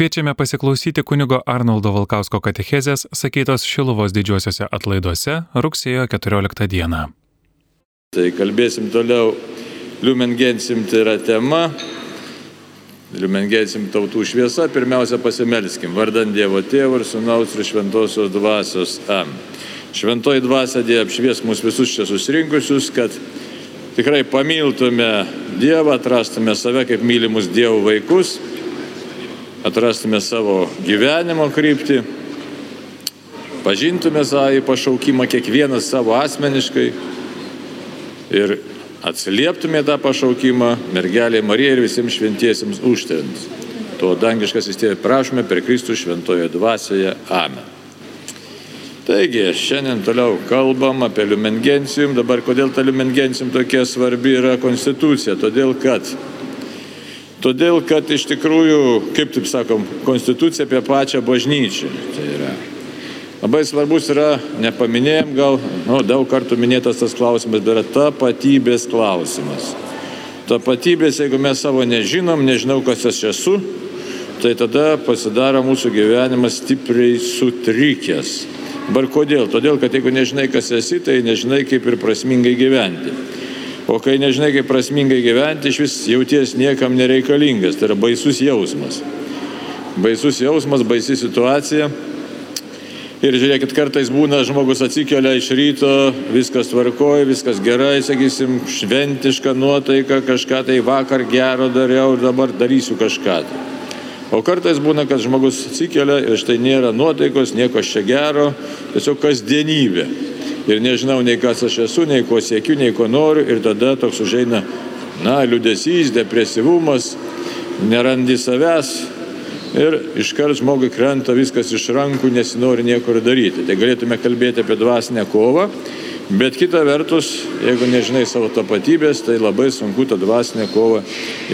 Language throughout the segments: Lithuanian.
Kviečiame pasiklausyti kunigo Arnoldo Valkausko katechezės sakytos Šiluvos didžiuosiuose atlaiduose rugsėjo 14 dieną. Tai kalbėsim toliau, Liumengensim tai yra tema, Liumengensim tautų šviesa, pirmiausia pasimelskim, vardant Dievo Tėvų ir Sūnaus ir Šventosios Dvasios. Am. Šventoji Dvasia Dieve apšvies mus visus čia susirinkusius, kad tikrai pamiltume Dievą, atrastume save kaip mylimus Dievo vaikus atrastume savo gyvenimo kryptį, pažintume savo pašaukimą kiekvienas savo asmeniškai ir atsilieptume tą pašaukimą mergelė Marija ir visiems šventiesiems užtariant. To dangiškas įstėvė prašome per Kristų šventoje dvasioje. Amen. Taigi, šiandien toliau kalbam apie liumengencijum. Dabar kodėl ta liumengencijum tokia svarbi yra konstitucija? Todėl, kad Todėl, kad iš tikrųjų, kaip taip sakom, konstitucija apie pačią bažnyčią. Tai yra. Labai svarbus yra, nepaminėjom gal, nu, daug kartų minėtas tas klausimas, bet yra tapatybės klausimas. Tapatybės, jeigu mes savo nežinom, nežinau, kas aš esu, tai tada pasidaro mūsų gyvenimas stipriai sutrikęs. Bar kodėl? Todėl, kad jeigu nežinai, kas esi, tai nežinai, kaip ir prasmingai gyventi. O kai nežinai, kaip prasmingai gyventi, iš vis jauties niekam nereikalingas. Tai yra baisus jausmas. Baisus jausmas, baisi situacija. Ir žiūrėkit, kartais būna žmogus atsikelia iš ryto, viskas tvarkoja, viskas gerai, sakysim, šventiška nuotaika, kažką tai vakar gero dariau ir dabar darysiu kažką. Tai. O kartais būna, kad žmogus atsikelia ir štai nėra nuotaikos, nieko čia gero, tiesiog kasdienybė ir nežinau nei kas aš esu, nei ko siekiu, nei ko noriu ir tada toks užeina, na, liudesys, depresyvumas, nerandi savęs ir iškart žmogui krenta viskas iš rankų, nesinori niekur daryti. Tai galėtume kalbėti apie dvasinę kovą, bet kita vertus, jeigu nežinai savo tapatybės, tai labai sunku tą dvasinę kovą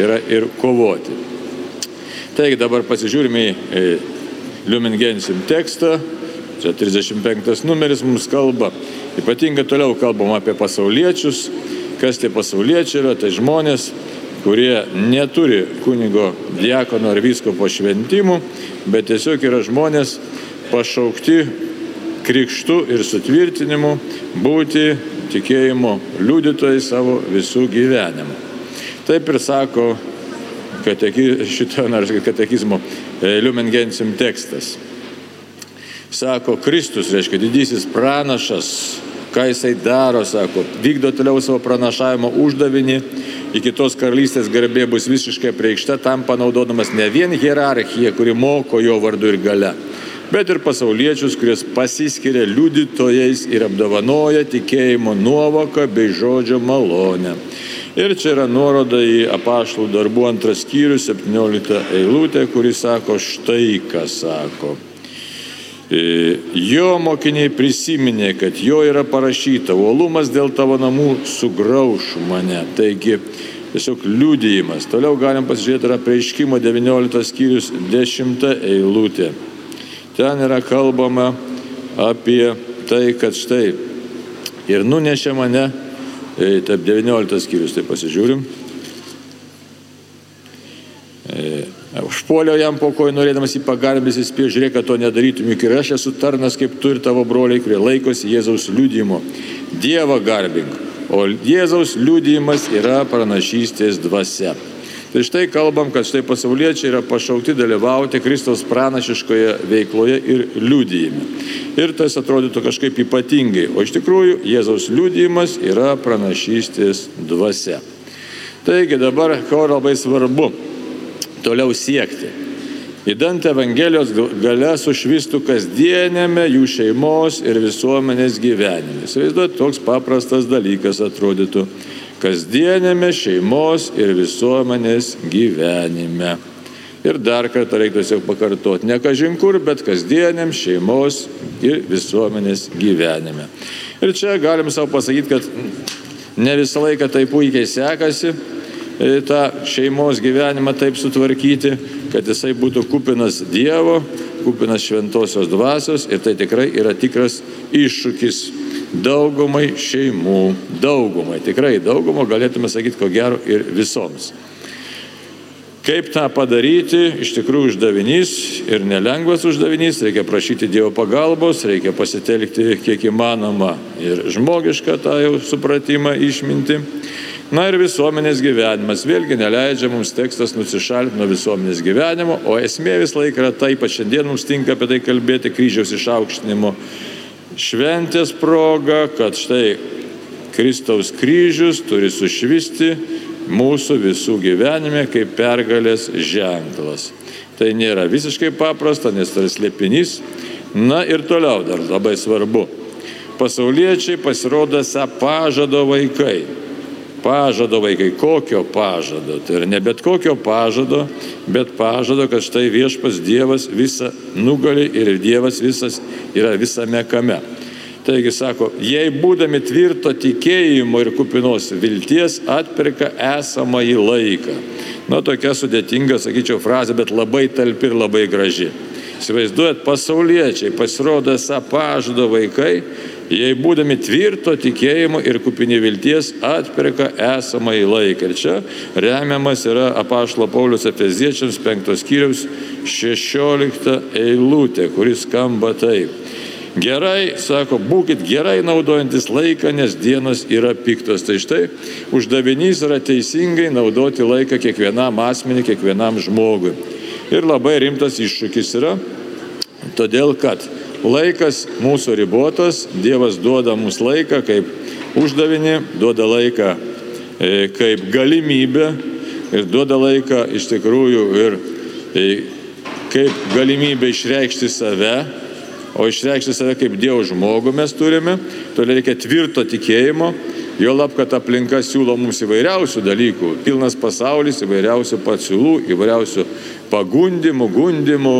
yra ir kovoti. Taigi dabar pasižiūrime į Liumengensim tekstą, čia 35 numeris mums kalba Ypatingai toliau kalbam apie pasauliečius. Kas tie pasauliečiai yra? Tai žmonės, kurie neturi kunigo diakono ar visko po šventimų, bet tiesiog yra žmonės pašaukti krikštų ir sutvirtinimu būti tikėjimo liudytojai savo visų gyvenimų. Taip ir sako kateki, šito katekizmo e, Liumengensim tekstas. Sako, Kristus, reiškia, didysis pranašas, ką jisai daro, sako, vykdo toliau savo pranašavimo uždavinį, iki tos karalystės garbė bus visiškai preikšta, tam panaudodamas ne vien hierarchiją, kuri moko jo vardu ir gale, bet ir pasauliečius, kuris pasiskiria liudytojais ir apdovanoja tikėjimo nuovoką bei žodžio malonę. Ir čia yra nuoroda į apaštalų darbų antras skyrius, 17 eilutė, kuris sako štai ką sako. E, jo mokiniai prisiminė, kad jo yra parašyta, uolumas dėl tavo namų sugrauš mane. Taigi, tiesiog liūdėjimas. Toliau galim pasižiūrėti yra prieiškimo 19 skyrius 10 eilutė. Ten yra kalbama apie tai, kad štai ir nunešė mane, e, taip 19 skyrius, tai pasižiūrim. Užpuoliau jam po kojų, norėdamas jį pagarbinti, įspėjo, žiūrėk, kad to nedarytum, juk ir aš esu tarnas kaip tu ir tavo broliai, kurie laikosi Jėzaus liūdimo. Dievą garbink, o Jėzaus liūdimas yra pranašystės dvasia. Tai štai kalbam, kad štai pasauliečiai yra pašaukti dalyvauti Kristaus pranašiškoje veikloje ir liūdėjime. Ir tas atrodytų kažkaip ypatingai, o iš tikrųjų Jėzaus liūdimas yra pranašystės dvasia. Taigi dabar, ko labai svarbu, toliau siekti. Įdant Evangelijos gale sušvistų kasdienėme jų šeimos ir visuomenės gyvenime. Įsivaizduot, toks paprastas dalykas atrodytų kasdienėme šeimos ir visuomenės gyvenime. Ir dar kartą reikia tiesiog pakartoti, ne kažin kur, bet kasdieniam šeimos ir visuomenės gyvenime. Ir čia galim savo pasakyti, kad ne visą laiką tai puikiai sekasi, tą šeimos gyvenimą taip sutvarkyti, kad jisai būtų kupinas Dievo, kupinas šventosios dvasios ir tai tikrai yra tikras iššūkis daugumai šeimų, daugumai, tikrai daugumą galėtume sakyti, ko gero ir visoms. Kaip tą padaryti, iš tikrųjų uždavinys ir nelengvas uždavinys, reikia prašyti Dievo pagalbos, reikia pasitelkti kiek įmanoma ir žmogišką tą jau supratimą išminti. Na ir visuomenės gyvenimas. Vėlgi neleidžia mums tekstas nusišalinti nuo visuomenės gyvenimo, o esmė vis laik yra taip, pat šiandien mums tinka apie tai kalbėti kryžiaus išaukštinimo šventės proga, kad štai Kristaus kryžius turi sušvisti mūsų visų gyvenime kaip pergalės ženklas. Tai nėra visiškai paprasta, nes tai slėpinys. Na ir toliau dar labai svarbu. Pasauliečiai pasirodo esą pažado vaikai. Pažado vaikai. Kokio pažado? Tai yra ne bet kokio pažado, bet pažado, kad štai viešpas Dievas visą nugali ir Dievas visas yra visame kame. Taigi sako, jei būdami tvirto tikėjimo ir kupinos vilties atperka esamą į laiką. Na, tokia sudėtinga, sakyčiau, frazė, bet labai talpi ir labai graži. Įsivaizduojat, pasauliečiai pasirodo esą pažado vaikai, jei būdami tvirto tikėjimo ir kupini vilties atperka esamą į laiką. Ir čia remiamas yra apaštalo Paulius Efeziečiams 5 skyriaus 16 eilutė, kuris skamba taip. Gerai, sako, būkit gerai naudojantis laiką, nes dienos yra piktos. Tai štai uždavinys yra teisingai naudoti laiką kiekvienam asmeniui, kiekvienam žmogui. Ir labai rimtas iššūkis yra, todėl kad laikas mūsų ribotas, Dievas duoda mums laiką kaip uždavinį, duoda laiką e, kaip galimybę ir duoda laiką iš tikrųjų ir e, kaip galimybę išreikšti save o išreikšti save kaip Dievo žmogų mes turime, todėl reikia tvirto tikėjimo, jo lab, kad aplinka siūlo mums įvairiausių dalykų, pilnas pasaulis įvairiausių pasiūlų, įvairiausių pagundimų, gundimų,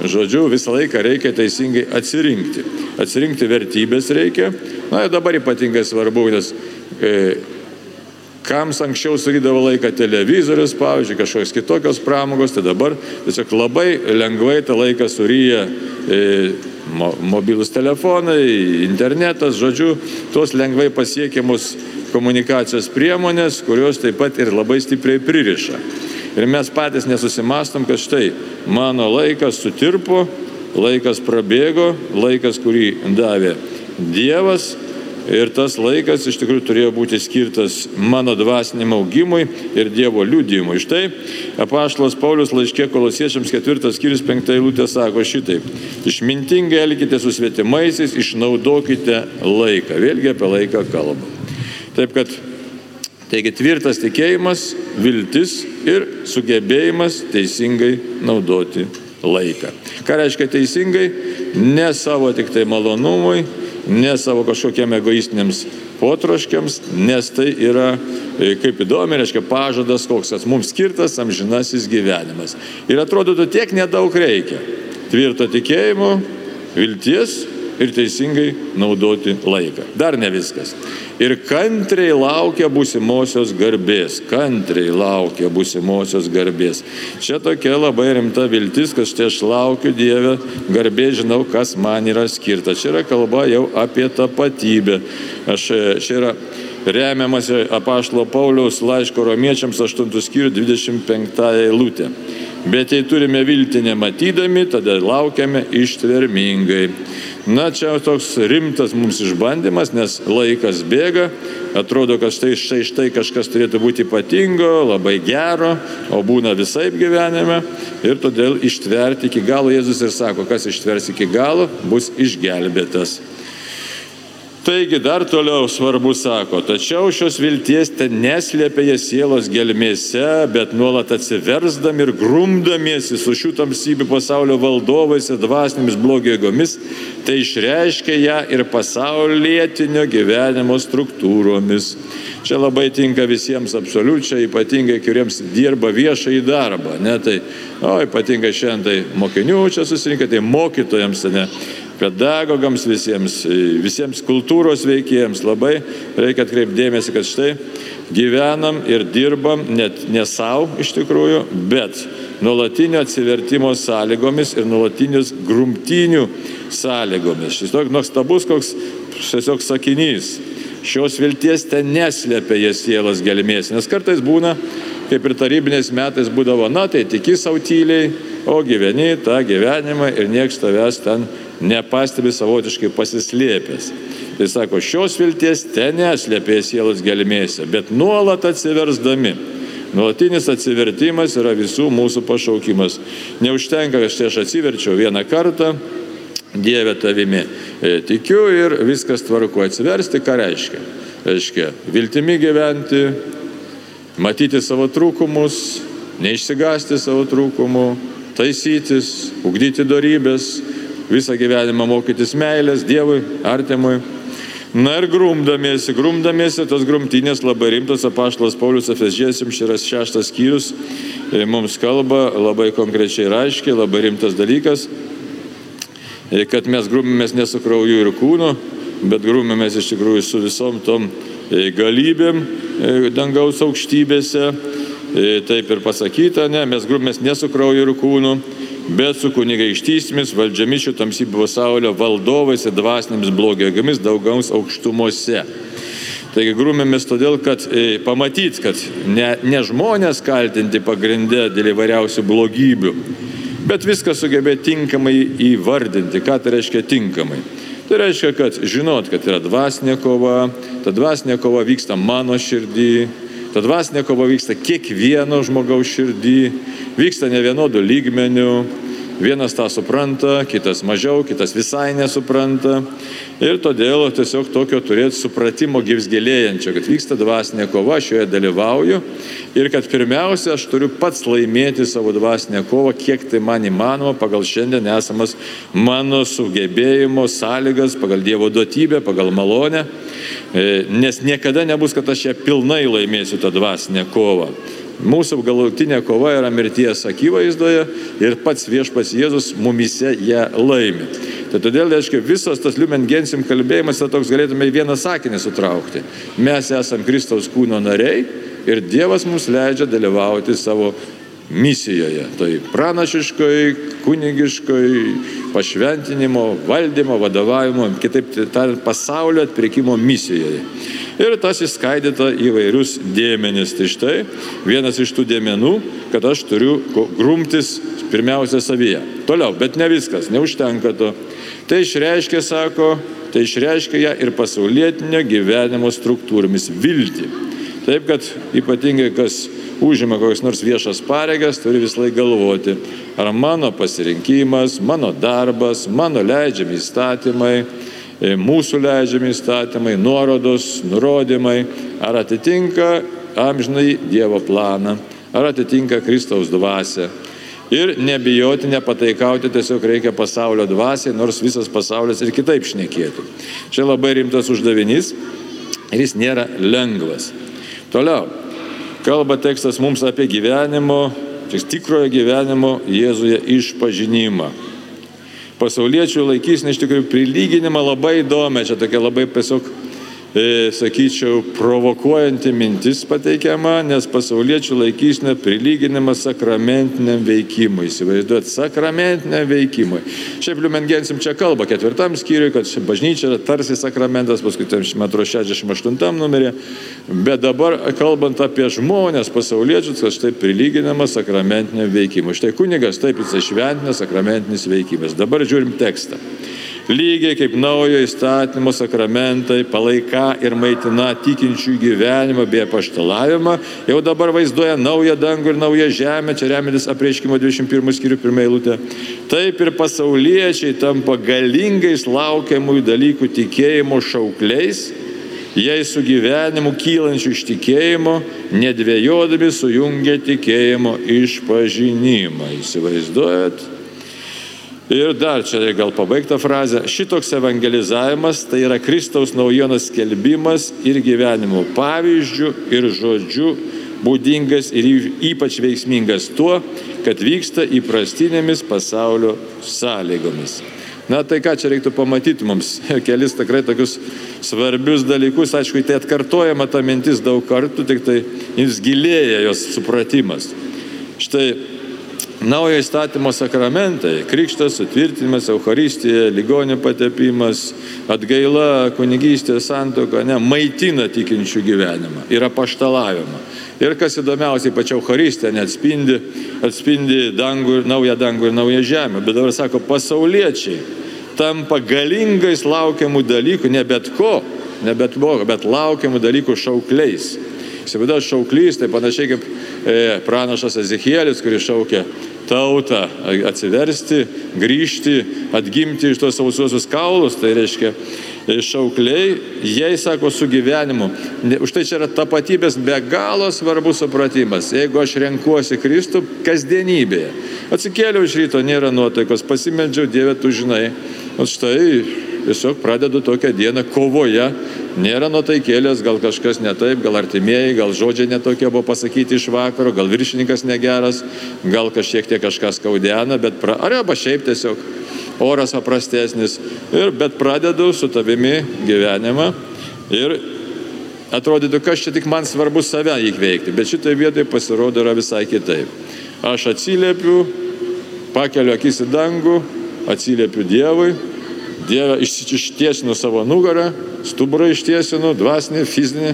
žodžiu, visą laiką reikia teisingai atsirinkti. Atsirinkti vertybės reikia, na ir dabar ypatingai svarbu, nes e, Kams anksčiau surydavo laiką televizorius, pavyzdžiui, kažkokios kitokios pramogos, tai dabar tiesiog labai lengvai tą laiką suryja mobilus telefonai, internetas, žodžiu, tos lengvai pasiekiamus komunikacijos priemonės, kurios taip pat ir labai stipriai pririša. Ir mes patys nesusimastom, kad štai mano laikas sutirpo, laikas prabėgo, laikas, kurį davė Dievas Ir tas laikas iš tikrųjų turėjo būti skirtas mano dvasiniam augimui ir Dievo liūdimui. Štai apaštalas Paulius laiškė kolosiečiams ketvirtas skyrius penktą eilutę sako šitaip. Išmintingai elkite su svetimaisiais, išnaudokite laiką. Vėlgi apie laiką kalba. Taip kad, taigi tvirtas tikėjimas, viltis ir sugebėjimas teisingai naudoti laiką. Ką reiškia teisingai? Ne savo tik tai malonumui, ne savo kažkokiem egoistiniams potroškiams, nes tai yra, e, kaip įdomi, reiškia, pažadas, koks tas mums skirtas amžinasis gyvenimas. Ir atrodytų tiek nedaug reikia. Tvirto tikėjimo, vilties ir teisingai naudoti laiką. Dar ne viskas. Ir kantriai laukia būsimosios garbės. Kantriai laukia būsimosios garbės. Čia tokia labai rimta viltis, kad štai aš laukiu Dievę, garbė žinau, kas man yra skirta. Čia yra kalba jau apie tapatybę. Aš, čia yra remiamasi apaštalo Pauliaus laiško romiečiams 8 skyrių 25 eilutė. Bet jei turime viltį nematydami, tada laukiame ištvermingai. Na, čia toks rimtas mums išbandymas, nes laikas bėga, atrodo, kad štai, štai, štai kažkas turėtų būti ypatingo, labai gero, o būna visai gyvenime ir todėl ištverti iki galo Jėzus ir sako, kas ištvers iki galo, bus išgelbėtas. Taigi dar toliau svarbu sako, tačiau šios vilties ten neslėpia jie sielos gelmėse, bet nuolat atsiversdami ir grumdamiesi su šių tamsybių pasaulio valdovais ir dvasinėmis blogio jėgomis, tai išreiškia ją ir pasaulietinio gyvenimo struktūromis. Čia labai tinka visiems absoliučiai, ypatingai, kuriems dirba viešai darbą. Ne, tai, o, ypatingai šiandien tai mokinių čia susirinka, tai mokytojams, ne, pedagogams visiems, visiems kultūros veikėjams labai reikia atkreipdėmėsi, kad štai gyvenam ir dirbam net ne savo iš tikrųjų, bet nuolatinio atsivertimo sąlygomis ir nuolatinius grumtinių sąlygomis. Šis toks nuostabus koks tiesiog sakinys. Šios vilties ten neslėpia jie sielos gelmės, nes kartais būna kaip ir tarybiniais metais būdavo, na tai tiki savo tyliai, o gyveni tą gyvenimą ir nieks tavęs ten nepastebi savotiškai pasislėpęs. Tai sako, šios vilties ten neslėpė sielos gelmėse, bet nuolat atsiversdami. Nuolatinis atsivertimas yra visų mūsų pašaukimas. Neužtenka, kad štai aš atsiverčiau vieną kartą, Dieve tavimi e, tikiu ir viskas tvarku. Atsiversti, ką reiškia? Reiškia, viltimi gyventi, matyti savo trūkumus, neišsigasti savo trūkumų, taisytis, ugdyti darybės, visą gyvenimą mokytis meilės Dievui, artimui. Na ir grumdamiesi, grumdamiesi, tos grumtynės labai rimtos, apaštalas Paulius Efezžėsim, širas šeštas skyrius, e, mums kalba labai konkrečiai ir aiškiai, labai rimtas dalykas, e, kad mes grumimės ne su krauju ir kūnu, bet grumimės iš tikrųjų su visom tom e, galybėm dangaus aukštybėse. Taip ir pasakyta, ne, mes grumimės ne su krauju ir kūnu, bet su kunigaikštysėmis, valdžiamis šio tamsybių pasaulio valdovais ir dvasinėmis blogėgomis daugaus aukštumose. Taigi grūmėmės todėl, kad e, pamatyt, kad ne, ne žmonės kaltinti pagrindę dėl įvairiausių blogybių, bet viską sugebė tinkamai įvardinti. Ką tai reiškia tinkamai? Tai reiškia, kad žinot, kad yra dvasinė kova, ta dvasinė kova vyksta mano širdį, ta dvasinė kova vyksta kiekvieno žmogaus širdį, vyksta ne vienodų lygmenių, Vienas tą supranta, kitas mažiau, kitas visai nesupranta. Ir todėl tiesiog tokio turėti supratimo gyvsgėlėjančio, kad vyksta dvasinė kova, šioje dalyvauju. Ir kad pirmiausia, aš turiu pats laimėti savo dvasinę kovą, kiek tai man įmanoma pagal šiandien esamas mano sugebėjimo sąlygas, pagal Dievo duotybę, pagal malonę. E, nes niekada nebus, kad aš ją pilnai laimėsiu tą dvasinę kovą. Mūsų galutinė kova yra mirties akivaizdoje ir pats viešpas Jėzus mumise ją laimi. Tai todėl, reiškia, visas tas liumengensim kalbėjimas yra toks, galėtume į vieną sakinį sutraukti. Mes esame Kristaus kūno nariai ir Dievas mums leidžia dalyvauti savo misijoje. Tai pranašiškoj, kunigiškoj, pašventinimo, valdymo, vadovavimo, kitaip tariant, pasaulio atpirkimo misijoje ir tas įskaidyta įvairius dėmenis. Tai štai vienas iš tų dėmenų, kad aš turiu grumtis pirmiausia savyje. Toliau, bet ne viskas, neužtenka to. Tai išreiškia, sako, tai išreiškia ją ir pasaulietinio gyvenimo struktūromis viltį. Taip, kad ypatingai kas užima kokias nors viešas pareigas, turi vis laik galvoti, ar mano pasirinkimas, mano darbas, mano leidžiami įstatymai, mūsų leidžiami įstatymai, nuorodos, nurodymai, ar atitinka amžinai Dievo planą, ar atitinka Kristaus dvasę. Ir nebijoti, nepataikauti, tiesiog reikia pasaulio dvasiai, nors visas pasaulis ir kitaip šnekėtų. Čia labai rimtas uždavinys ir jis nėra lengvas. Toliau, kalba tekstas mums apie gyvenimo, tikrojo gyvenimo Jėzuje išpažinimą pasauliečių laikysnė iš tikrųjų prilyginimą labai įdomią, čia tokia labai tiesiog sakyčiau, provokuojanti mintis pateikiama, nes pasauliečių laikysnė prilyginimas sakramentiniam veikimui. Įsivaizduot, sakramentiniam veikimui. Šiaip Liumengensim čia kalba ketvirtam skyriui, kad bažnyčia yra tarsi sakramentas, paskui metro 68 numerė, bet dabar kalbant apie žmonės, pasauliečius, kad štai prilyginamas sakramentiniam veikimui. Štai kunigas taip jis išventina sakramentinis veikimas. Dabar žiūrim tekstą lygiai kaip naujo įstatymo sakramentai palaika ir maitina tikinčių gyvenimą bei apaštalavimą, jau dabar vaizduoja naują dangų ir naują žemę, čia remiantis apreiškimo 21 skyrių pirmą eilutę. Taip ir pasauliečiai tampa galingais laukiamųjų dalykų tikėjimo šaukliais, jei su gyvenimu kylančiu iš tikėjimo, nedvėjodami sujungia tikėjimo išpažinimą. Įsivaizduojat? Ir dar čia gal pabaigta frazė. Šitoks evangelizavimas tai yra Kristaus naujienos skelbimas ir gyvenimo pavyzdžių ir žodžių būdingas ir ypač veiksmingas tuo, kad vyksta įprastinėmis pasaulio sąlygomis. Na tai ką čia reiktų pamatyti mums, kelis tikrai tokius svarbius dalykus, aišku, tai atkartojama ta mintis daug kartų, tik tai jis gilėja jos supratimas. Štai naujo įstatymo sakramentai - krikštas, sutvirtinimas, Euharistija, ligonių patepimas, atgaila, kunigystė, santoka, ne, maitina tikinčių gyvenimą, yra paštalavimą. Ir kas įdomiausia, ypač Euharistė neatspindi, atspindi dangų ir naują dangų ir naują žemę. Bet dabar sako, pasauliečiai tampa galingais laukiamų dalykų, ne bet ko, ne bet blogo, bet laukiamų dalykų šaukliais. Įsivaizduoju, šauklys, tai panašiai kaip e, pranašas Ezekielis, kuris šaukia tautą atsiversti, grįžti, atgimti iš tos sausuosius kaulus, tai reiškia e, šaukliai, jie sako su gyvenimu. Už tai čia yra tapatybės be galo svarbus supratimas. Jeigu aš renkuosi Kristų kasdienybėje, atsikėliau iš ryto, nėra nuotaikos, pasimeldžiau Dievę, tu žinai, o štai tiesiog pradedu tokią dieną kovoje, nėra nuotaikėlės, gal kažkas ne taip, gal artimieji, gal žodžiai netokie buvo pasakyti iš vakaro, gal viršininkas negeras, gal kažkiek tiek kažkas skaudena, bet pra... arba šiaip tiesiog oras paprastesnis, ir, bet pradedu su tavimi gyvenimą ir atrodytų, kas čia tik man svarbu save įveikti, bet šitoje vietoje pasirodo yra visai kitaip. Aš atsiliepiu, pakeliu akis į dangų, atsiliepiu Dievui, Dieve ištiesinu savo nugarą, stuburą ištiesinu, dvasinį, fizinį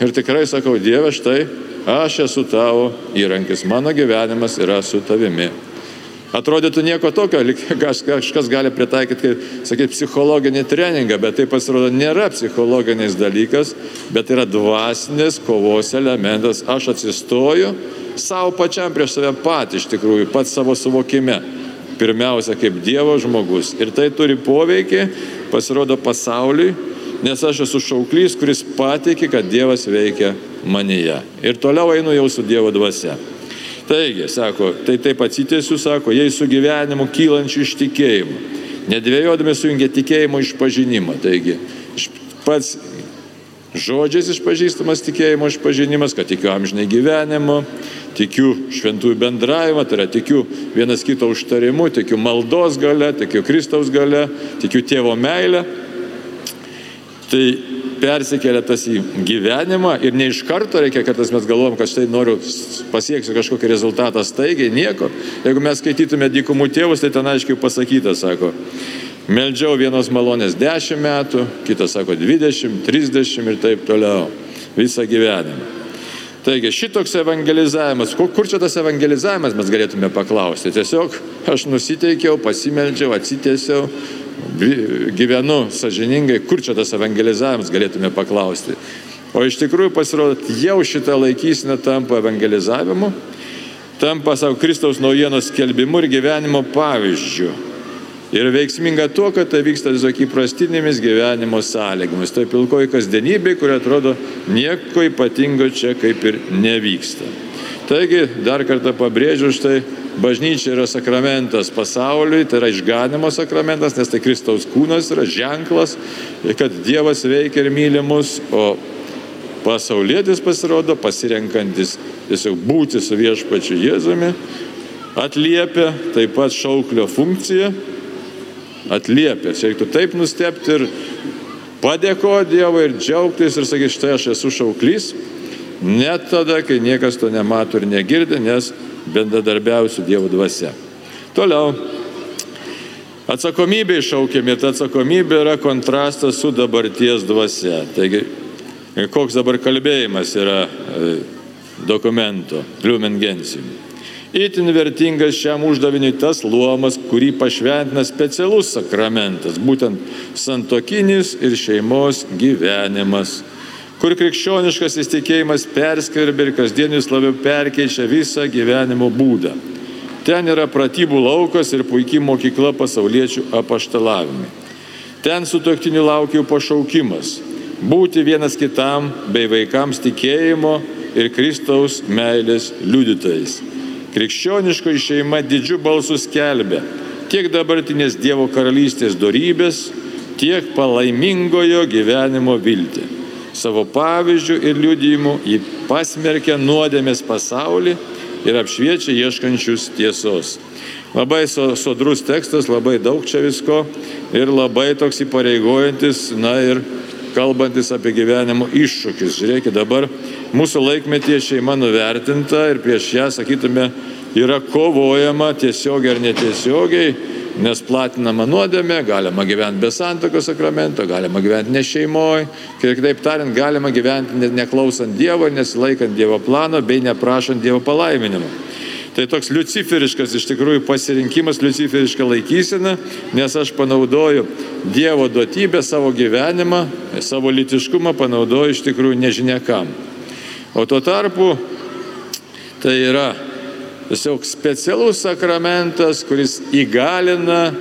ir tikrai sakau, Dieve, štai aš esu tavo įrankis, mano gyvenimas yra su tavimi. Atrodytų nieko tokio, kažkas gali pritaikyti, kaip, sakyti, psichologinį treningą, bet tai pasirodo nėra psichologinis dalykas, bet yra dvasinės kovos elementas. Aš atsistoju savo pačiam prieš save patį iš tikrųjų, pats savo suvokime pirmiausia kaip Dievo žmogus. Ir tai turi poveikį, pasirodo pasauliui, nes aš esu šauklys, kuris patikė, kad Dievas veikia manyje. Ir toliau einu jau su Dievo dvasia. Taigi, sako, tai taip atsitėsiu, sako, jei su gyvenimu kylančiu iš tikėjimo. Nedvėjodami sujungia tikėjimo išpažinimą. Taigi, pats žodžiais išpažįstamas tikėjimo išpažinimas, kad tikiu amžinai gyvenimu, tikiu šventųjų bendravimą, tai yra tikiu vienas kito užtarimu, tikiu maldos gale, tikiu Kristaus gale, tikiu tėvo meilę. Tai persikelia tas į gyvenimą ir ne iš karto reikia, kad mes galvom, kad štai noriu pasieksiu kažkokį rezultatą staigiai, nieko. Jeigu mes skaitytume dykumų tėvus, tai ten aiškiai pasakyta, sako, meldžiau vienos malonės 10 metų, kitas sako 20, 30 ir taip toliau visą gyvenimą. Taigi šitoks evangelizavimas, kur, kur čia tas evangelizavimas mes galėtume paklausti. Tiesiog aš nusiteikiau, pasimeldžiau, atsitėsiau, gyvenu sažiningai, kur čia tas evangelizavimas galėtume paklausti. O iš tikrųjų pasirodo, jau šitą laikysinę tampa evangelizavimu, tampa savo Kristaus naujienos skelbimu ir gyvenimo pavyzdžiu. Ir veiksminga tuo, kad tai vyksta tiesiog įprastinėmis gyvenimo sąlygomis. Tai pilkoji kasdienybė, kuri atrodo nieko ypatingo čia kaip ir nevyksta. Taigi, dar kartą pabrėžiu, štai bažnyčia yra sakramentas pasauliui, tai yra išganimo sakramentas, nes tai Kristaus kūnas yra ženklas, kad Dievas veikia ir myli mus, o pasaulietis pasirodo pasirenkantis tiesiog būti su viešpačiu Jėzumi, atliepia taip pat šauklio funkciją atliepia. Čia reiktų taip nustepti ir padėkoti Dievui ir džiaugtis ir sakyti, štai aš esu šauklys, net tada, kai niekas to nemato ir negirdi, nes bendradarbiausiu Dievo dvasia. Toliau. Atsakomybė iššaukiami ta atsakomybė yra kontrastas su dabarties dvasia. Taigi, koks dabar kalbėjimas yra e, dokumento, Lumen Gentium. Įtin vertingas šiam uždaviniui tas luomas, kurį pašventina specialus sakramentas, būtent santokinis ir šeimos gyvenimas, kur krikščioniškas įstikėjimas perskverbia ir kasdienis labiau perkeičia visą gyvenimo būdą. Ten yra pratybų laukas ir puikiai mokykla pasauliečių apaštalavimai. Ten su toktiniu laukia pašaukimas - būti vienas kitam bei vaikams tikėjimo ir Kristaus meilės liudytojais. Krikščioniškoji šeima didžiu balsu skelbia tiek dabartinės Dievo karalystės darybės, tiek palaimingojo gyvenimo viltį. Savo pavyzdžių ir liudijimų jį pasmerkia nuodėmės pasaulį ir apšviečia ieškančius tiesos. Labai sodrus tekstas, labai daug čia visko ir labai toks įpareigojantis, na ir kalbantis apie gyvenimo iššūkius. Žiūrėkit, dabar mūsų laikmetyje šeima nuvertinta ir prieš ją, sakytume, yra kovojama tiesiogiai ar netiesiogiai, nes platinama nuodėmė, galima gyventi be santokos sakramento, galima gyventi ne šeimoje, kitaip tariant, galima gyventi neklausant Dievo, nesilaikant Dievo plano bei neprašant Dievo palaiminimo. Tai toks luciferiškas iš tikrųjų pasirinkimas, luciferiška laikysena, nes aš panaudoju Dievo duotybę savo gyvenimą, savo litiškumą panaudoju iš tikrųjų nežinia kam. O tuo tarpu tai yra tiesiog specialus sakramentas, kuris įgalina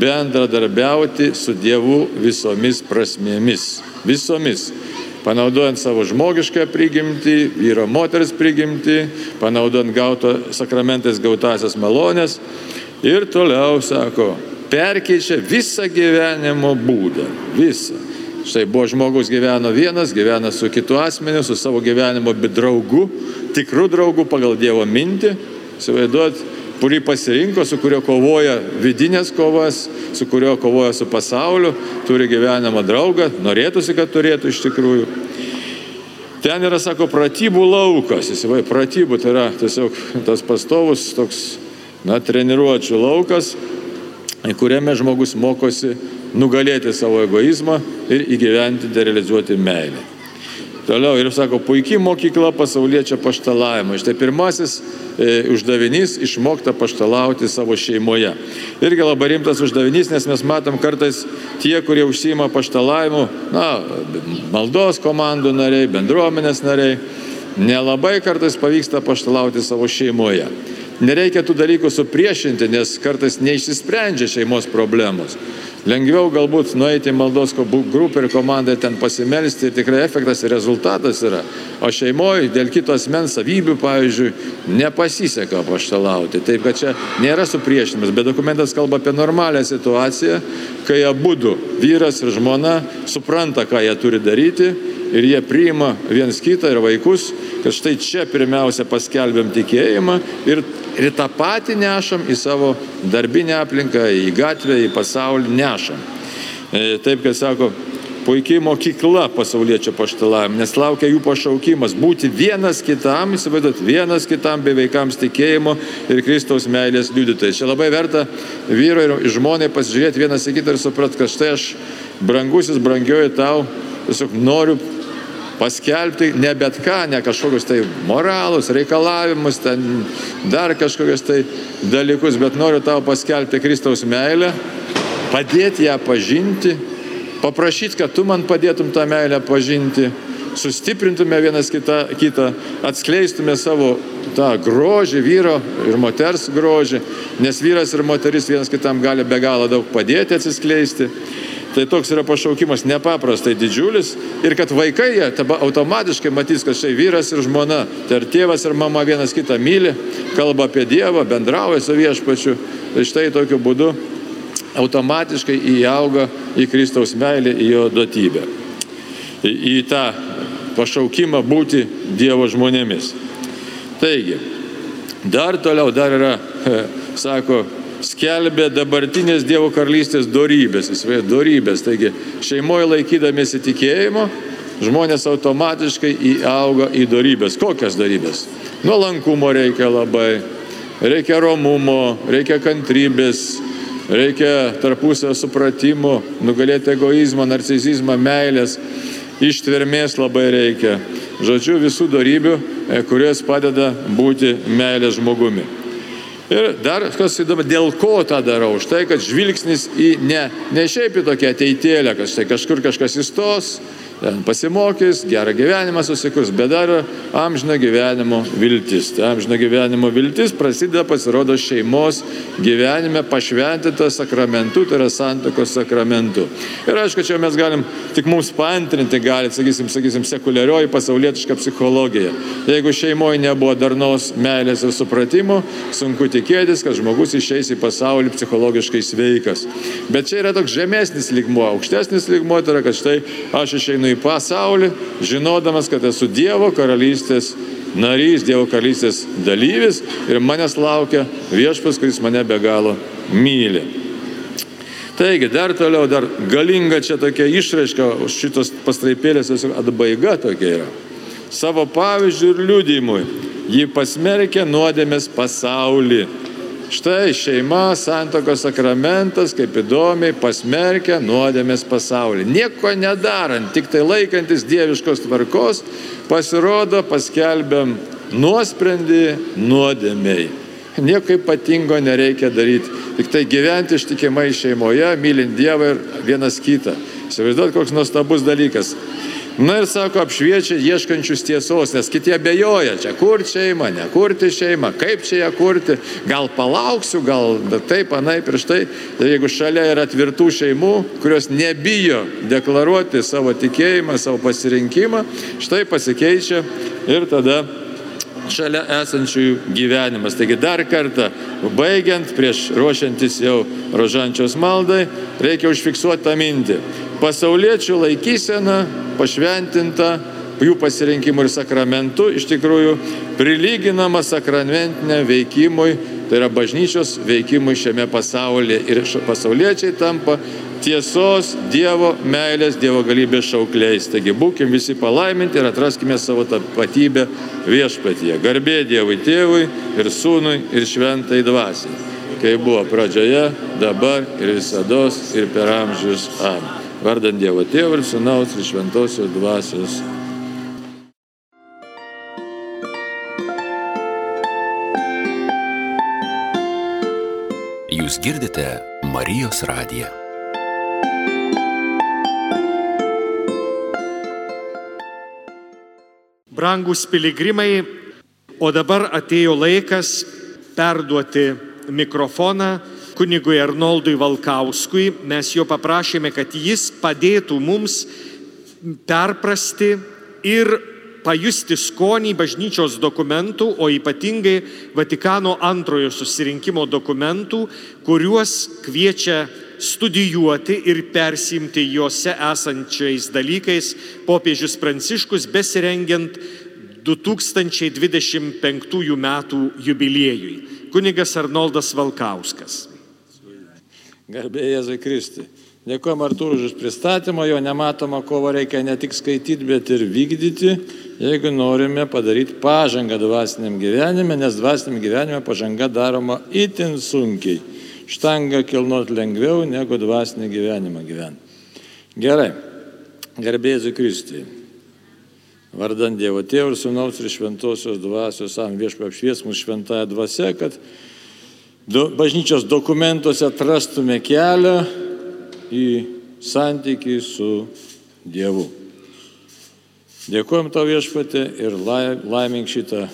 bendradarbiauti su Dievu visomis prasmėmis. Visomis. Panaudojant savo žmogišką prigimtį, vyro moters prigimtį, panaudojant gauto sakramentais gautasias malonės. Ir toliau, sako, perkeičia visą gyvenimo būdą. Visą. Štai buvo žmogus gyveno vienas, gyvena su kitu asmeniu, su savo gyvenimo draugu, tikru draugu pagal Dievo mintį Įsivaizduot, kurį pasirinko, su kurio kovoja vidinės kovas, su kurio kovoja su pasauliu, turi gyvenamą draugą, norėtųsi, kad turėtų iš tikrųjų. Ten yra, sako, pratybų laukas, įsivai, pratybų tai yra tiesiog tas pastovus toks, na, treniruočių laukas, kuriame žmogus mokosi nugalėti savo egoizmą ir įgyventi, realizuoti meilę. Toliau ir sako, puikiai mokykla pasauliečio paštalavimo. Štai pirmasis e, uždavinys - išmokta paštalauti savo šeimoje. Irgi labai rimtas uždavinys, nes mes matom kartais tie, kurie užsima paštalavimu, na, maldos komandų nariai, bendruomenės nariai, nelabai kartais pavyksta paštalauti savo šeimoje. Nereikia tų dalykų supriešinti, nes kartais neišsisprendžia šeimos problemos. Lengviau galbūt nueiti į maldos grupę ir komandą ten pasimelsti ir tikrai efektas ir rezultatas yra. O šeimoje dėl kito asmens savybių, pavyzdžiui, nepasiseka paštalauti. Taip, kad čia nėra supriešinimas, bet dokumentas kalba apie normalią situaciją, kai abu du, vyras ir žmona, supranta, ką jie turi daryti ir jie priima viens kitą ir vaikus, kad štai čia pirmiausia paskelbėm tikėjimą ir ir tą patį nešam į savo darbinę aplinką, į gatvę, į pasaulį nešam. E, taip, kad sako, puikiai mokykla pasaulietčio paštalavim, nes laukia jų pašaukimas būti vienas kitam, įsivaizduot, vienas kitam bei vaikams tikėjimo ir Kristaus meilės liudytojai. Čia labai verta vyro ir žmonai pasižiūrėti vienas į kitą ir suprat, kad štai aš, brangusis, brangioji tau, tiesiog noriu paskelbti ne bet ką, ne kažkokius tai moralus, reikalavimus, ten dar kažkokius tai dalykus, bet noriu tau paskelbti Kristaus meilę, padėti ją pažinti, paprašyti, kad tu man padėtum tą meilę pažinti, sustiprintume vienas kitą, kitą atskleistume savo tą grožį, vyro ir moters grožį, nes vyras ir moteris vienas kitam gali be galo daug padėti atsiskleisti. Tai toks yra pašaukimas nepaprastai didžiulis ir kad vaikai jie automatiškai matys, kad štai vyras ir žmona, tai ir tėvas ir mama vienas kitą myli, kalba apie Dievą, bendrauja su viešpačiu. Tai štai tokiu būdu automatiškai įauga į Kristaus meilę, į jo duotybę. Į, į tą pašaukimą būti Dievo žmonėmis. Taigi, dar toliau, dar yra, sako, skelbė dabartinės Dievo karalystės darybės, įsivaizduoju, darybės. Taigi šeimoje laikydamėsi tikėjimo, žmonės automatiškai įauga į darybės. Kokias darybės? Nuolankumo reikia labai, reikia romumo, reikia kantrybės, reikia tarpusio supratimo, nugalėti egoizmą, narcisizmą, meilės, ištvermės labai reikia. Žodžiu, visų darybių, e, kurios padeda būti meilės žmogumi. Ir dar kas įdomu, dėl ko tą darau? Štai, kad žvilgsnis į ne, ne šiaip į tokią ateitėlę, kad štai kažkur kažkas įstos, pasimokys, gerą gyvenimą susikurs, bet dar amžino gyvenimo viltis. Tai amžino gyvenimo viltis prasideda pasirodo šeimos gyvenime pašventinta sakramentu, tai yra santokos sakramentu. Ir aišku, čia mes galim tik mums paantrinti, gali, sakysim, sakysim, sekuliarioji pasaulietiška psichologija. Jeigu šeimoje nebuvo darnos meilės ir supratimo, sunku tikėtis, kad žmogus išeis į pasaulį psichologiškai sveikas. Bet čia yra toks žemesnis lygmuo, aukštesnis lygmuo tai yra, kad štai aš išeinu einu į pasaulį, žinodamas, kad esu Dievo karalystės narys, Dievo karalystės dalyvis ir manęs laukia viešpas, kuris mane be galo myli. Taigi, dar toliau, dar galinga čia tokia išraiška, šitos pastraipėlės atbaiga tokia yra. Savo pavyzdžių ir liūdimui ji pasmerkė nuodėmės pasaulį. Štai šeima, santokos sakramentas, kaip įdomiai pasmerkia nuodėmės pasaulį. Nieko nedarant, tik tai laikantis dieviškos tvarkos, pasirodo paskelbiam nuosprendį nuodėmiai. Nieko ypatingo nereikia daryti, tik tai gyventi ištikimai šeimoje, mylint Dievą ir vienas kitą. Įsivaizduot, koks nuostabus dalykas. Na ir sako, apšviečia ieškančius tiesos, nes kiti abejoja, čia kur šeima, ne kurti šeimą, kaip čia ją kurti, gal palauksiu, gal taip, anai prieš tai. Tai jeigu šalia yra tvirtų šeimų, kurios nebijo deklaruoti savo tikėjimą, savo pasirinkimą, štai pasikeičia ir tada šalia esančiųjų gyvenimas. Taigi dar kartą, baigiant, prieš ruošiantis jau rožančios maldai, reikia užfiksuoti tą mintį pasauliečių laikysena pašventinta jų pasirinkimų ir sakramentų iš tikrųjų prilyginama sakramentinė veikimui, tai yra bažnyčios veikimui šiame pasaulyje. Ir pasauliečiai tampa tiesos, Dievo meilės, Dievo galybės šaukliais. Taigi būkim visi palaiminti ir atraskime savo tapatybę viešpatyje. Garbė Dievui Tėvui ir Sūnui ir Šventai Dvasiai. Kai buvo pradžioje, dabar ir visada ir per amžius. Amen. Vardant Dievo Tėvų ir Sūnaus ir Šventosios Dvasios. Jūs girdite Marijos radiją. Brangus piligrimai, o dabar atėjo laikas perduoti mikrofoną kunigui Arnoldui Valkauskui. Mes jo paprašėme, kad jis padėtų mums perprasti ir pajusti skonį bažnyčios dokumentų, o ypatingai Vatikano antrojo susirinkimo dokumentų, kuriuos kviečia studijuoti ir persimti juose esančiais dalykais popiežius Pranciškus besirengiant 2025 m. jubiliejui. Kunigas Arnoldas Valkauskas. Garbė Jėzui Kristui. Dėkojom Artūrui už pristatymą, jo nematomą kovą reikia ne tik skaityti, bet ir vykdyti, jeigu norime padaryti pažangą dvasiniam gyvenime, nes dvasiniam gyvenime pažanga daroma itin sunkiai. Štanga kilnot lengviau negu dvasinį gyvenimą gyventi. Gerai, garbė Jėzui Kristui. Vardant Dievo Tėvų ir Sūnaus ir Šventosios dvasios, am viešpė apšvies mūsų šventąją dvasę, kad do, bažnyčios dokumentuose atrastume kelią į santykį su Dievu. Dėkojom tau viešpatė ir laimink šitą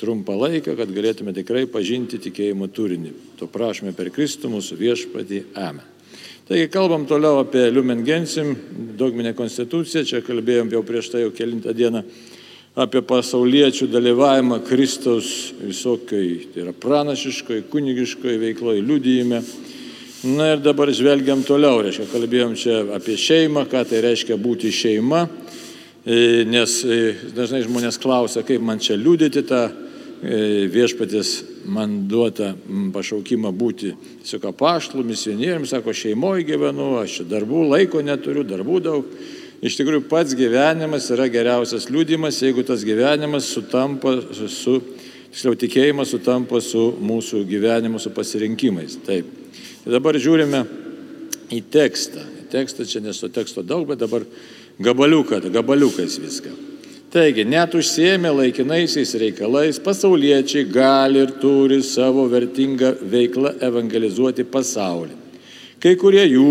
trumpą laiką, kad galėtume tikrai pažinti tikėjimo turinį. To prašome per Kristų mūsų viešpatį. Amen. Taigi kalbam toliau apie Lumen Gensim, dogminę konstituciją, čia kalbėjom jau prieš tai jau kilintą dieną apie pasauliečių dalyvavimą Kristaus visokiai, tai yra pranašiškoje, kunigiškoje veikloje, liudyjime. Na ir dabar žvelgiam toliau, reiškia, kalbėjom čia apie šeimą, ką tai reiškia būti šeima, e, nes e, dažnai žmonės klausia, kaip man čia liūdėti tą viešpatės man duotą pašaukimą būti tiesiog apaštlų, misionieriams, sako, šeimoje gyvenu, aš darbų laiko neturiu, darbų daug. Iš tikrųjų, pats gyvenimas yra geriausias liūdimas, jeigu tas gyvenimas sutampa su, tiksliau, tikėjimas sutampa su mūsų gyvenimu, su pasirinkimais. Taip. Ir dabar žiūrime į tekstą. Tekstą čia nesu teksto daug, bet dabar gabaliuką, gabaliukais viską. Taigi, net užsiemė laikinaisiais reikalais, pasauliečiai gali ir turi savo vertingą veiklą evangelizuoti pasaulį. Kai kurie jų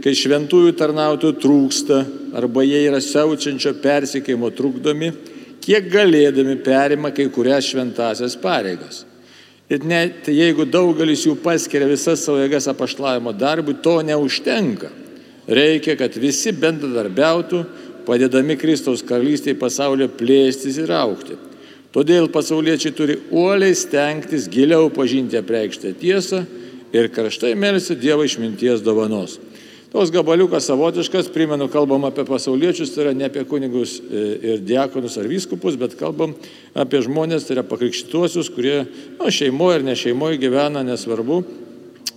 kai šventųjų tarnautojų trūksta arba jie yra siaučiančio persikeimo trukdomi, kiek galėdami perima kai kurias šventasias pareigas. Ir net jeigu daugelis jų paskiria visas savo jėgas apaštlavimo darbui, to neužtenka. Reikia, kad visi bendradarbiautų, padėdami Kristaus karalystėje pasaulyje plėstis ir aukti. Todėl pasauliečiai turi uoliai stengtis giliau pažinti apreikštą tiesą ir karštai melsi Dievo išminties dovanos. Tos gabaliukas savotiškas, primenu, kalbam apie pasauliečius, tai yra ne apie kunigus e, ir diakonus ar vyskupus, bet kalbam apie žmonės, tai yra pakrikštuosius, kurie nu, šeimoje ir ne šeimoje gyvena, nesvarbu,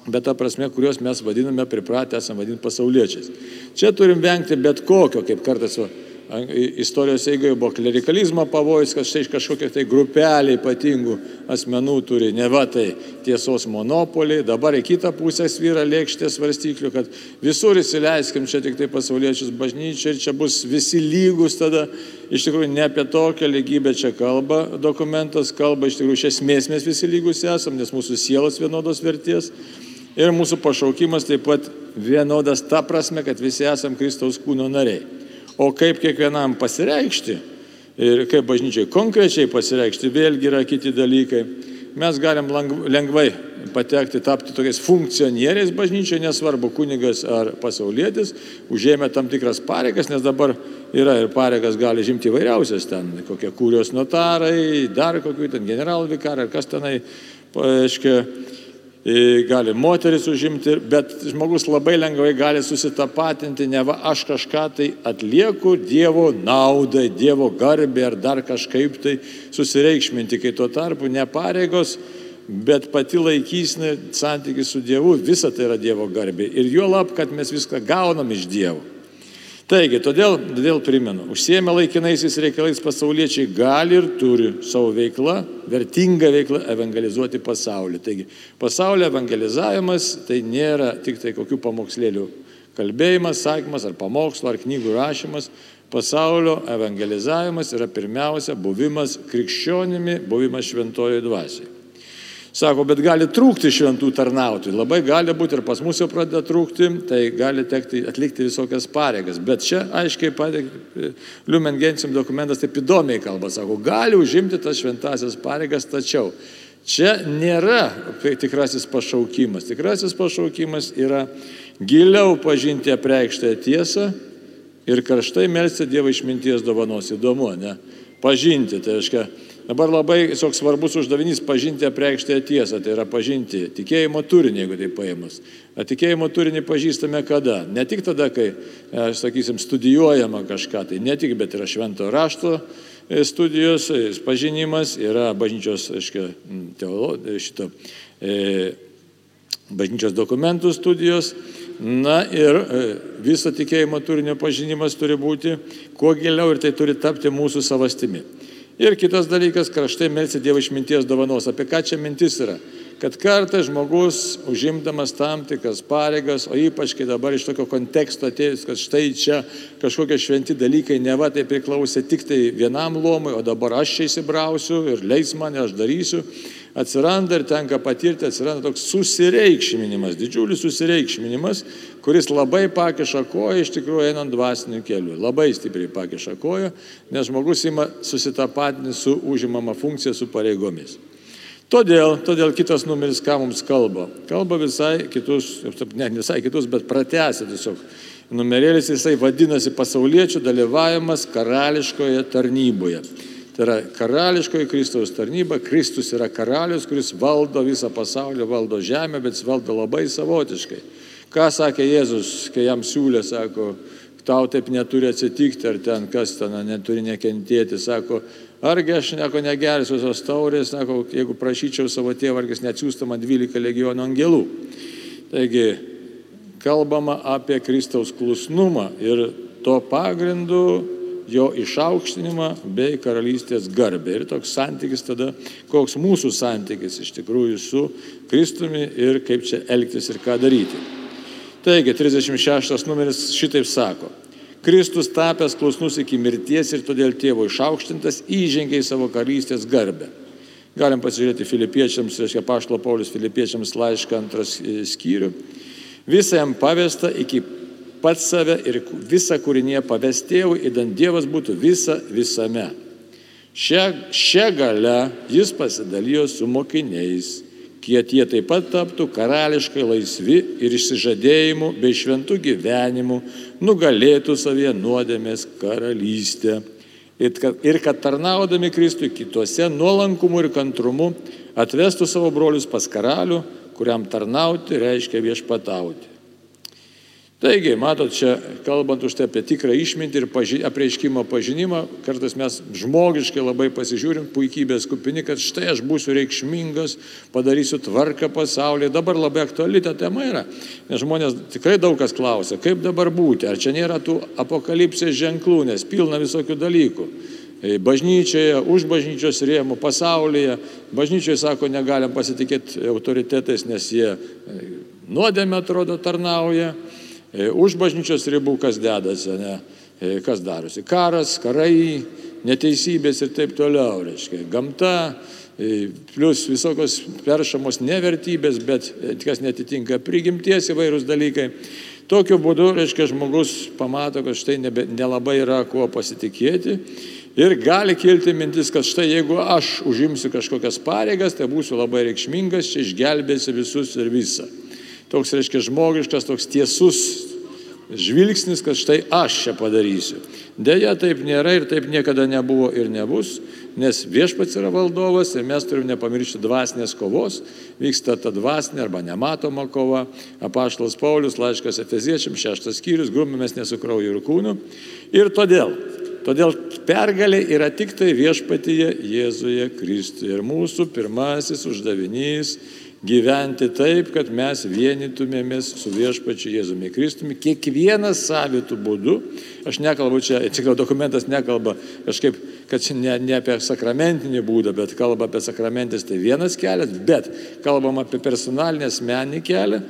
bet ta prasme, kuriuos mes vadiname, pripratę esame vadinti pasauliečiais. Čia turim vengti bet kokio, kaip kartais istorijos eigoje buvo klerikalizmo pavojus, kad štai kažkokie tai grupelė ypatingų asmenų turi ne va tai tiesos monopolį, dabar į kitą pusę svyra lėkštės varstyklių, kad visur įsileiskim čia tik tai pasauliečius bažnyčiai ir čia bus visi lygus tada. Iš tikrųjų, ne apie tokią lygybę čia kalba dokumentas, kalba iš tikrųjų iš esmės mes visi lygus esam, nes mūsų sielos vienodos vertės. Ir mūsų pašaukimas taip pat vienodas ta prasme, kad visi esam Kristaus kūno nariai. O kaip kiekvienam pasireikšti ir kaip bažnyčiai konkrečiai pasireikšti, vėlgi yra kiti dalykai. Mes galim lengvai patekti, tapti tokiais funkcionieriais bažnyčioje, nesvarbu kunigas ar pasaulietis, užėmė tam tikras pareigas, nes dabar yra ir pareigas gali žimti įvairiausias ten, kokie kūrios notarai, dar kokių ten generalvikarai, ar kas tenai, aiškiai, gali moteris užimti, bet žmogus labai lengvai gali susitapatinti, ne va aš kažką tai atlieku Dievo naudai, Dievo garbė ar dar kažkaip tai susireikšminti, kai tuo tarpu ne pareigos, bet pati laikysnė santykis su Dievu, visa tai yra Dievo garbė. Ir juo lab, kad mes viską gaunam iš Dievo. Taigi, todėl, todėl primenu, užsiemę laikinaisiais reikalais pasauliečiai gali ir turi savo veiklą, vertingą veiklą evangelizuoti pasaulį. Taigi, pasaulio evangelizavimas tai nėra tik tai kokių pamokslėlių kalbėjimas, sakymas ar pamokslo ar knygų rašymas. Pasaulio evangelizavimas yra pirmiausia buvimas krikščionimi, buvimas šventojo dvasiai. Sako, bet gali trūkti šventų tarnautojų. Labai gali būti ir pas mus jau pradeda trūkti, tai gali tekti atlikti visokias pareigas. Bet čia aiškiai pateikti, Liumen Gensim dokumentas taip įdomiai kalba, sako, gali užimti tas šventasias pareigas, tačiau čia nėra tikrasis pašaukimas. Tikrasis pašaukimas yra giliau pažinti apreikštąją tiesą ir karštai melsti Dievo išminties dovanos. Įdomu, ne? Pažinti, tai reiškia Dabar labai toks svarbus uždavinys pažinti apreikštąją tiesą, tai yra pažinti tikėjimo turinį, jeigu tai paėmus. O tikėjimo turinį pažįstame kada? Ne tik tada, kai, e, sakysim, studijuojama kažką, tai ne tik, bet yra švento rašto e, studijos, e, pažinimas, yra bažnyčios, aiškiai, teolo, šito, e, bažnyčios dokumentų studijos. Na ir viso tikėjimo turinio pažinimas turi būti kuo giliau ir tai turi tapti mūsų savastimi. Ir kitas dalykas, kraštai melsi Dievo išminties dovanos. Apie ką čia mintis yra? Kad kartais žmogus, užimdamas tam tikras pareigas, o ypač kai dabar iš tokio konteksto atėjus, kad štai čia kažkokie šventi dalykai, ne va tai priklausė tik tai vienam lomui, o dabar aš čia įsibrausiu ir leis mane, aš darysiu atsiranda ir tenka patirti, atsiranda toks susireikšminimas, didžiulis susireikšminimas, kuris labai pakiša koją iš tikrųjų einant dvasiniu keliu. Labai stipriai pakiša koją, nes žmogus ima susitapatinti su užimama funkcija, su pareigomis. Todėl, todėl kitas numeris, ką mums kalba. Kalba visai kitus, ne visai kitus, bet pratęsia tiesiog. Numerėlis jisai vadinasi pasauliečių dalyvavimas karališkoje tarnyboje. Tai yra karališkoji Kristaus tarnyba. Kristus yra karalius, kuris valdo visą pasaulį, valdo žemę, bet jis valdo labai savotiškai. Ką sakė Jėzus, kai jam siūlė, sako, tau taip neturi atsitikti, ar ten kas ten neturi nekentėti, sako, argi aš nieko negersiu tos taurės, sako, jeigu prašyčiau savo tėvą, argi jis neatsiųstų man 12 legionų angelų. Taigi, kalbama apie Kristaus klusnumą ir to pagrindu jo išaukštinimą bei karalystės garbę. Ir toks santykis tada, koks mūsų santykis iš tikrųjų su Kristumi ir kaip čia elgtis ir ką daryti. Taigi, 36 numeris šitaip sako. Kristus tapęs klusnus iki mirties ir todėl tėvo išaukštintas įžengė į savo karalystės garbę. Galim pasižiūrėti filipiečiams, reiškia Paštlo Paulius filipiečiams laišką antras e, skyrių. Visą jam pavesta iki pats save ir visą kūrinėje paves tėvui, įdant Dievas būtų visa visame. Šią, šią galę jis pasidalijo su mokiniais, kiek jie taip pat taptų karališkai laisvi ir išsižadėjimu bei šventų gyvenimu nugalėtų savie nuodėmės karalystę. Ir kad, tarnaudami Kristui kituose nuolankumu ir kantrumu atvestų savo brolius pas karalių, kuriam tarnauti reiškia viešpatauti. Taigi, matot, čia kalbant už tai apie tikrą išmintį ir paži apreiškimo pažinimą, kartais mes žmogiškai labai pasižiūrim, puikybės kupini, kad štai aš būsiu reikšmingas, padarysiu tvarką pasaulyje. Dabar labai aktuali ta tema yra, nes žmonės tikrai daug kas klausia, kaip dabar būti, ar čia nėra tų apokalipsės ženklų, nes pilna visokių dalykų. E, bažnyčioje, už bažnyčios rėmų, pasaulyje. Bažnyčioje, sako, negalim pasitikėti autoritetais, nes jie e, nuodėmė atrodo tarnauja. E, už bažnyčios ribų kas dedasi, ne? E, kas darosi. Karas, karai, neteisybės ir taip toliau, reiškia. Gamta, e, plus visokios peršamos nevertybės, bet kas netitinka prigimties įvairūs dalykai. Tokiu būdu, reiškia, žmogus pamato, kad štai nebe, nelabai yra kuo pasitikėti. Ir gali kilti mintis, kad štai jeigu aš užimsiu kažkokias pareigas, tai būsiu labai reikšmingas, čia išgelbėsiu visus ir visą toks, reiškia, žmogiškas, toks tiesus žvilgsnis, kad štai aš čia padarysiu. Deja, taip nėra ir taip niekada nebuvo ir nebus, nes viešpats yra valdovas ir mes turim nepamiršti dvasinės kovos, vyksta ta dvasinė arba nematoma kova. Apaštalas Paulius, laiškas Efeziečiam, šeštas skyrius, grumimės nesu krauju ir kūnu. Ir todėl, todėl pergalė yra tik tai viešpatyje Jėzuje Kristuje. Ir mūsų pirmasis uždavinys gyventi taip, kad mes vienytumėmės su viešpačiu Jėzumi Kristumi, kiekvienas savitų būdų, aš nekalbu čia, tikrai dokumentas nekalba kažkaip, kad čia ne, ne apie sakramentinį būdą, bet kalba apie sakramentis, tai vienas kelias, bet kalbam apie personalinį asmenį kelią,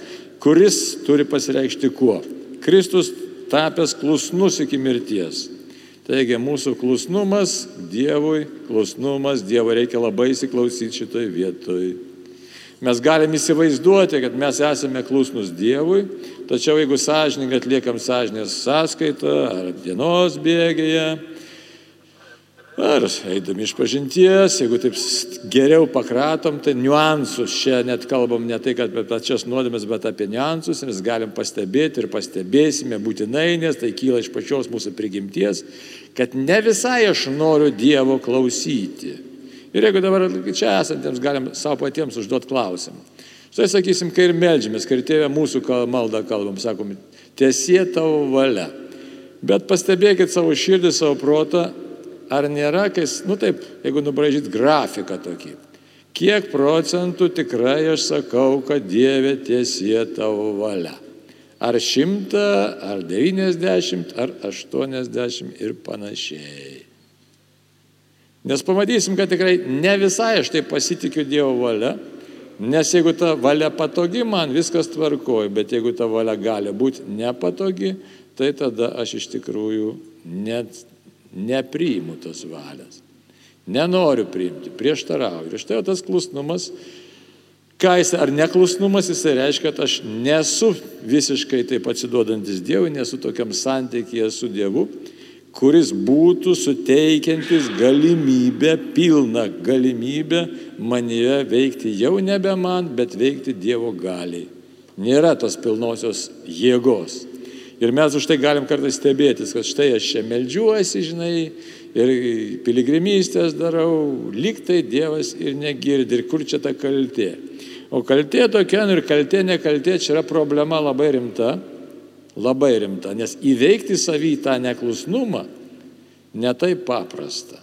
kuris turi pasireikšti kuo? Kristus tapęs klusnus iki mirties. Taigi mūsų klusnumas Dievui, klusnumas Dievui reikia labai įsiklausyti šitoj vietoj. Mes galim įsivaizduoti, kad mes esame klusnus Dievui, tačiau jeigu sąžininkai atliekam sąžinės sąskaitą ar dienos bėgėje, ar eidami iš pažinties, jeigu taip geriau pakratom, tai niuansus, čia net kalbam ne tai, kad apie pačias nuodėmės, bet apie niuansus, mes galim pastebėti ir pastebėsime būtinai, nes tai kyla iš pačios mūsų prigimties, kad ne visai aš noriu Dievo klausyti. Ir jeigu dabar čia esantiems galim savo patiems užduoti klausimą. Štai sakysim, kai ir melžiamės, kai ir tėvė mūsų maldą kalbam, sakom, tiesie tavo valia. Bet pastebėkit savo širdį, savo protą, ar nėra, kai, nu taip, jeigu nubražyt grafiką tokį. Kiek procentų tikrai aš sakau, kad Dieve tiesie tavo valia. Ar šimta, ar devyniasdešimt, ar aštuoniasdešimt ir panašiai. Nes pamatysim, kad tikrai ne visai aš tai pasitikiu Dievo valia, nes jeigu ta valia patogi, man viskas tvarkoja, bet jeigu ta valia gali būti nepatogi, tai tada aš iš tikrųjų net nepriimu tos valios. Nenoriu priimti, prieštarauju. Ir štai tas klusnumas, ką jis ar neklusnumas, jisai reiškia, kad aš nesu visiškai taip atsiduodantis Dievui, nesu tokiam santykėje su Dievu kuris būtų suteikiantis galimybę, pilną galimybę manyje veikti jau nebe man, bet veikti Dievo galiai. Nėra tos pilnosios jėgos. Ir mes už tai galim kartais stebėtis, kad štai aš čia melžiuosi, žinai, ir piligrimystės darau, lyg tai Dievas ir negirdi, ir kur čia ta kaltė. O kaltė tokia, nu ir kaltė, nekaltė, čia yra problema labai rimta Labai rimta, nes įveikti savį tą neklusnumą netai paprasta.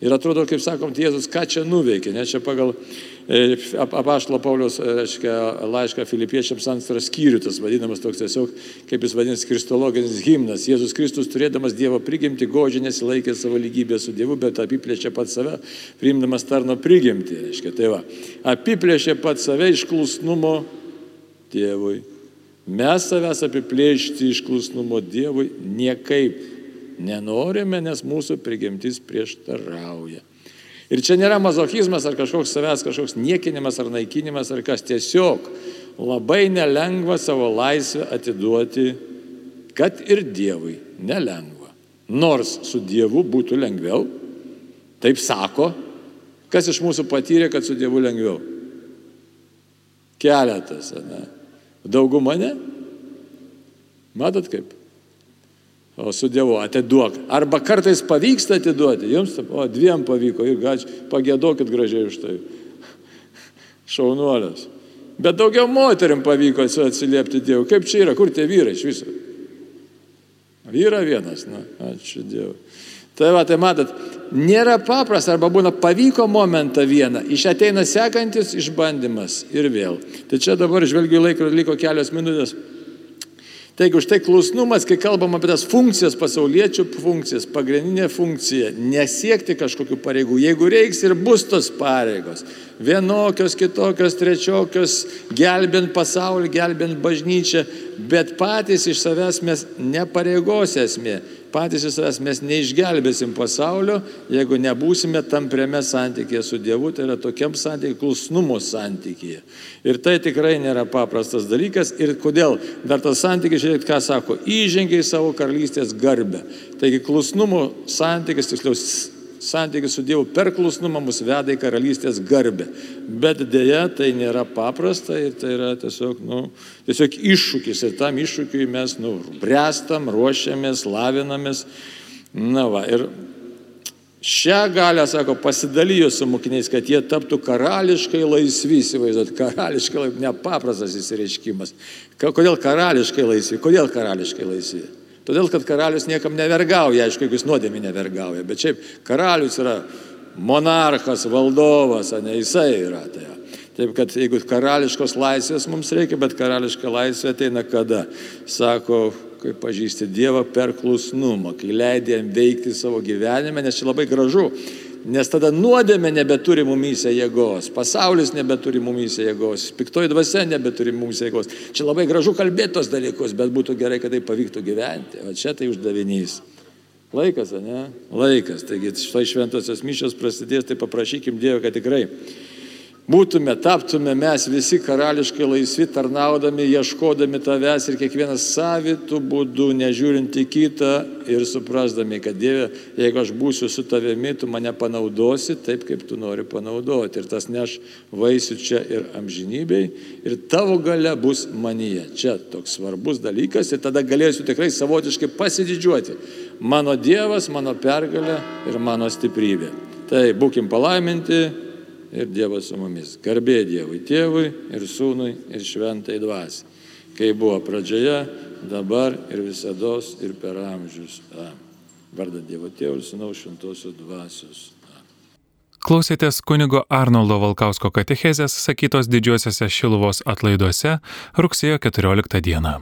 Ir atrodo, kaip sakom, Jėzus ką čia nuveikė, ne čia pagal e, apaštalo Paulius e, reiškia, laišką filipiečiams antras skyrius, tas vadinamas toks tiesiog, kaip jis vadinasi, kristologinis himnas. Jėzus Kristus turėdamas Dievo prigimti, godžiai nesilaikė savo lygybę su Dievu, bet apiplėšė pat save, priimdamas tarno prigimti. Reiškia, tai va, apiplėšė pat save iš klusnumo Dievui. Mes savęs apiplėšti iš klusnumo Dievui niekaip nenorime, nes mūsų prigimtis prieštarauja. Ir čia nėra mazochizmas ar kažkoks savęs, kažkoks niekinimas ar naikinimas ar kas tiesiog labai nelengva savo laisvę atiduoti, kad ir Dievui nelengva. Nors su Dievu būtų lengviau, taip sako, kas iš mūsų patyrė, kad su Dievu lengviau. Keletas, ne? Dauguma ne. Matot kaip? O su Dievu atiduok. Arba kartais pavyksta atiduoti. Jums, o dviem pavyko ir gačiu, pagėdokit gražiai už tai. Šaunuolės. Bet daugiau moterim pavyko atsiliepti Dievui. Kaip čia yra, kur tie vyrai iš viso? Yra vienas, na, ačiū Dievui. Tai va, tai matot, nėra paprasta, arba būna pavyko momentą vieną, iš ateina sekantis išbandymas ir vėl. Tai čia dabar žvelgiu laikrodį, liko kelios minutės. Taigi už tai klusnumas, kai kalbam apie tas funkcijas, pasauliečių funkcijas, pagrindinė funkcija - nesiekti kažkokių pareigų. Jeigu reiks ir bus tos pareigos. Vienokios, kitokios, trečiokios, gelbint pasaulį, gelbint bažnyčią, bet patys iš savęs mes nepareigos esmė patys iš savęs mes neišgelbėsim pasaulio, jeigu nebūsime tampriame santykėje su Dievu, tai yra tokiam santykiai, klusnumo santykėje. Ir tai tikrai nėra paprastas dalykas. Ir kodėl? Dar tas santykis, žiūrėkit, ką sako, įžengia į savo karalystės garbę. Taigi klusnumo santykis, tiksliau, santykis su Dievu per klusnumą mus veda į karalystės garbę. Bet dėja tai nėra paprasta ir tai yra tiesiog, nu, tiesiog iššūkis ir tam iššūkiui mes nu, brestam, ruošiamės, lavinamės. Na va, ir šią galę, sako, pasidalijo su mokiniais, kad jie taptų karališkai laisvi, įsivaizduot, karališkai laisvi, nepaprastas įsireiškimas. Kodėl karališkai laisvi? Kodėl karališkai laisvi? Todėl, kad karalius niekam nevergauja, aišku, jeigu jis nuodėmė nevergauja, bet šiaip karalius yra monarchas, valdovas, o ne jisai yra. Tai. Taip kad jeigu karališkos laisvės mums reikia, bet karališka laisvė ateina kada? Sako, kai pažįsti Dievą per klusnumą, kai leidė jam veikti savo gyvenime, nes čia labai gražu. Nes tada nuodėmė nebeturi mumyse jėgos, pasaulis nebeturi mumyse jėgos, piktoji dvasia nebeturi mumyse jėgos. Čia labai gražu kalbėti tos dalykus, bet būtų gerai, kad tai pavyktų gyventi. O čia tai uždavinys. Laikas, ne? Laikas. Taigi štai šventosios mišios prasidės, tai paprašykim Dievo, kad tikrai būtume, taptume mes visi karališkai laisvi, tarnaudami, ieškodami tavęs ir kiekvienas savitų būdų, nežiūrint į kitą ir suprasdami, kad Dieve, jeigu aš būsiu su tavimi, tu mane panaudosi taip, kaip tu nori panaudoti. Ir tas neš vaisių čia ir amžinybei. Ir tavo gale bus manyje. Čia toks svarbus dalykas ir tada galėsiu tikrai savotiškai pasididžiuoti. Mano Dievas, mano pergalė ir mano stiprybė. Tai būkim palaiminti, ir Dievas su mumis. Garbė Dievui, Tėvui ir Sūnui ir Šventai Dvasiai. Kai buvo pradžioje, dabar ir visada ir per amžius. Vardą Dievo Tėvų ir Sūnaus Šventosios Dvasios. Klausėtės kunigo Arnoldo Valkausko katechezės sakytos didžiuosiuose Šiluvos atlaiduose rugsėjo 14 dieną.